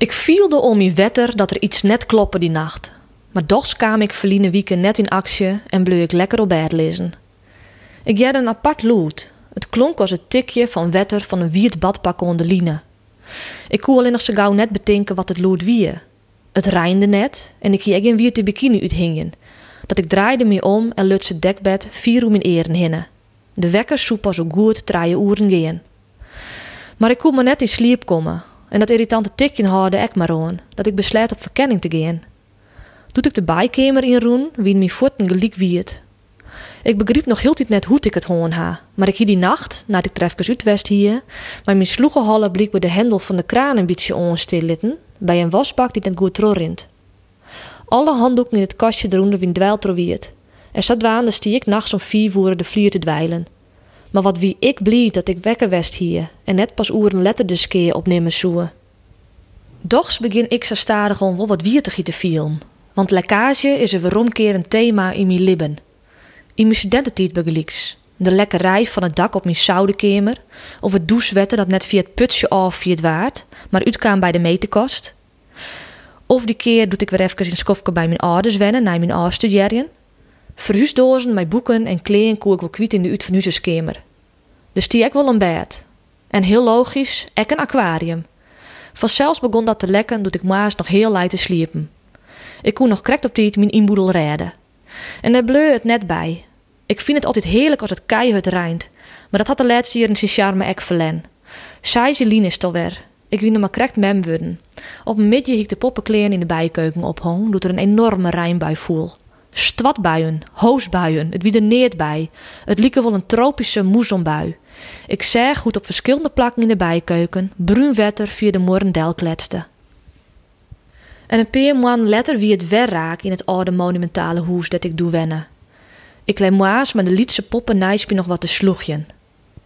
Ik vielde om mijn wetter dat er iets net kloppe die nacht. Maar doch kwam ik verliezen wieken net in actie en bleef ik lekker op bed lezen. Ik had een apart lood. Het klonk als het tikje van wetter van een wierd badpak onder de line. Ik kon alleen nog zo gauw net bedenken wat het lood wie. Het reinde net en ik hier geen wierte bikini uithingen. Dat ik draaide me om en lutse dekbed vier om in eren hinnen. De wekker soep pas zo goed draaien uren gaan. Maar ik kon maar net in sliep komen. En dat irritante tikje hoorde ik maar aan, dat ik besluit op verkenning te gaan. Doet ik de bijkamer in roen, wie mijn voeten gelijk wierd. Ik begreep nog heel net hoe ik het hoorn ha, maar ik hier die nacht, nadat ik trefkes uitwest hier, maar mijn sloegenhallen bleek de hendel van de kraan een beetje onstillitten, bij een wasbak die net goed rint. Alle handdoeken in het kastje droende wie dwijlt trowiert. En zat waande stie ik nachts om vier voeren de vlier te dweilen. Maar wat wie ik blied dat ik wekker west hier en net pas oeren letterdiskeer opnemen zoe. Dochs begin ik zo stadig om wel wat wiertig te vielen. Want lekkage is een weeromkeer een thema in mijn libben. In mijn studententijd begelieks. De lekkerij van het dak op mijn zoudenkamer. Of het douchewetten dat net via het putje af via het waard, maar uitkwam bij de meterkast. Of die keer doet ik weer even in skofke bij mijn ouders wennen, naar mijn ouders studeren. Verhuisdozen met boeken en kleren koe ik wel kwiet in de uit van. Dus die ik wel een bed. En heel logisch, ek een aquarium. Vanzelfs begon dat te lekken doet ik maas nog heel light te sliepen. Ik kon nog krekt op tijd mijn inboedel redden. En daar bleu het net bij. Ik vind het altijd heerlijk als het keihard rijnt. Maar dat had de laatste jaren zijn charme ek verlen. Zij Jeline is alweer. Ik wie nog maar krekt mem worden. Op een midje ik de poppenkleren in de bijkeuken ophong, doet er een enorme rijnbui voel. Stwatbuien, hoosbuien, het wie neert bij. Het lieke wel een tropische moesonbui. Ik zeg goed op verschillende plakken in de bijkeuken, bruin wetter via de morendel kletste. En een paar maanden later wie het raak in het oude monumentale hoes dat ik doe wennen. Ik leid moa's met de lietse poppen nijspie nog wat te sloegjen.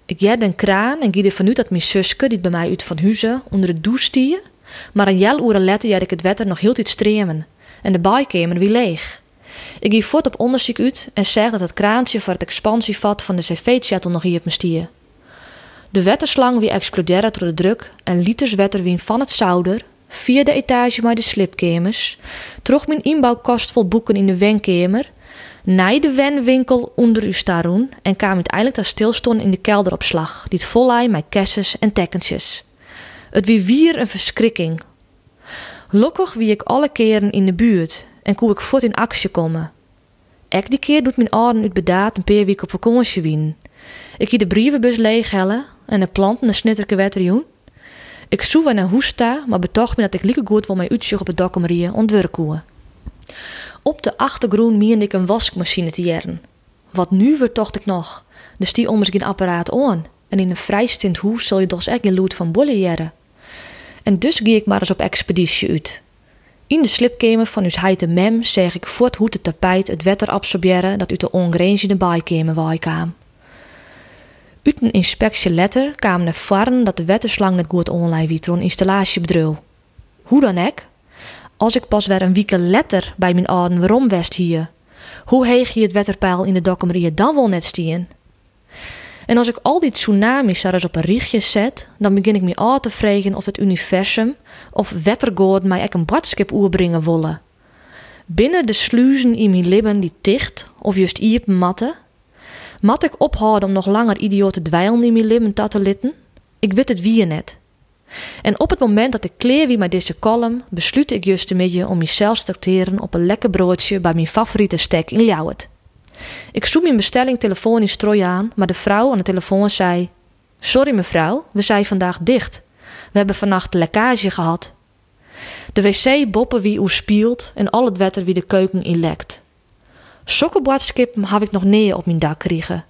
Ik jet een kraan en gie vanuit dat mijn zuske, die bij mij uit van huizen, onder de douche stie. Maar een jel uren jad ik het wetter nog heel iets stremen. En de bijkamer wie leeg. Ik gie voort op onderzoek uit en zeg dat het kraantje voor het expansievat van de cv-shuttle nog hier op me stier. De wetterslang wie exploderen door de druk en liters wetter wien van het zouder, via de etage met de slipkamers, terug mijn inbouwkast vol boeken in de wenkamer, naar de wenwinkel onder uw staroen en kwam uiteindelijk daar stilstond in de kelderopslag, die het vol met kessens en tekkentjes. Het wie wier een verschrikking. Lokkig wie ik alle keren in de buurt en koe ik voort in actie komen. Ek die keer doet mijn adem uit bedaad een paar weken op vakantie wien. Ik hier de brievenbus leeghellen en de planten de snitterke wetterjoen. Ik zoe naar hoesta, maar betocht me dat ik lieke goed wel mijn uitzicht op het dokkemerie ontwerken Op de achtergrond meende ik een wasmachine te jaren. Wat nu vertocht ik nog? Dus die ommers geen apparaat aan. En in een vrijstint hoes zal je toch echt geen lood van bollen jaren. En dus ging ik maar eens op expeditie uit. In de slipkamer van uw heite mem zeg ik voort hoe het tapijt het wetter absorberen dat uit de ongrenzende bijkamer waar kwam. Uit een inspectieletter kwam naar varen dat de wetterslang net goed online wie een installatiebedrijf. Hoe dan ek? Als ik pas weer een week letter bij mijn oude waarom west hier. Hoe heeg je het wetterpeil in de dokkemerie dan wel net stien? En als ik al die tsunamis eens op een richtje zet, dan begin ik me al te vragen of het universum of wettergoed mij een badskip oerbrengen wollen. Binnen de sluizen in mijn lippen die dicht of juist iep matten, mat ik ophouden om nog langer idiote dweilen in mijn lippen te litten? Ik weet het wie net. En op het moment dat ik kleer wie met deze column, besluit ik juist een beetje om mezelf te tracteren op een lekker broodje bij mijn favoriete stek in Ljouwert. Ik zoek mijn bestelling telefonisch strooi aan, maar de vrouw aan de telefoon zei: Sorry mevrouw, we zijn vandaag dicht. We hebben vannacht lekkage gehad. De wc boppen wie u spielt en al het wetter wie de keuken in lekt. Sokkenbladskippen heb ik nog neer op mijn dak kregen.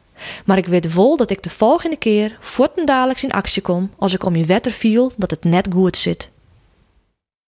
Maar ik weet wel dat ik de volgende keer voortendaallijks in actie kom als ik om je wetter viel dat het net goed zit.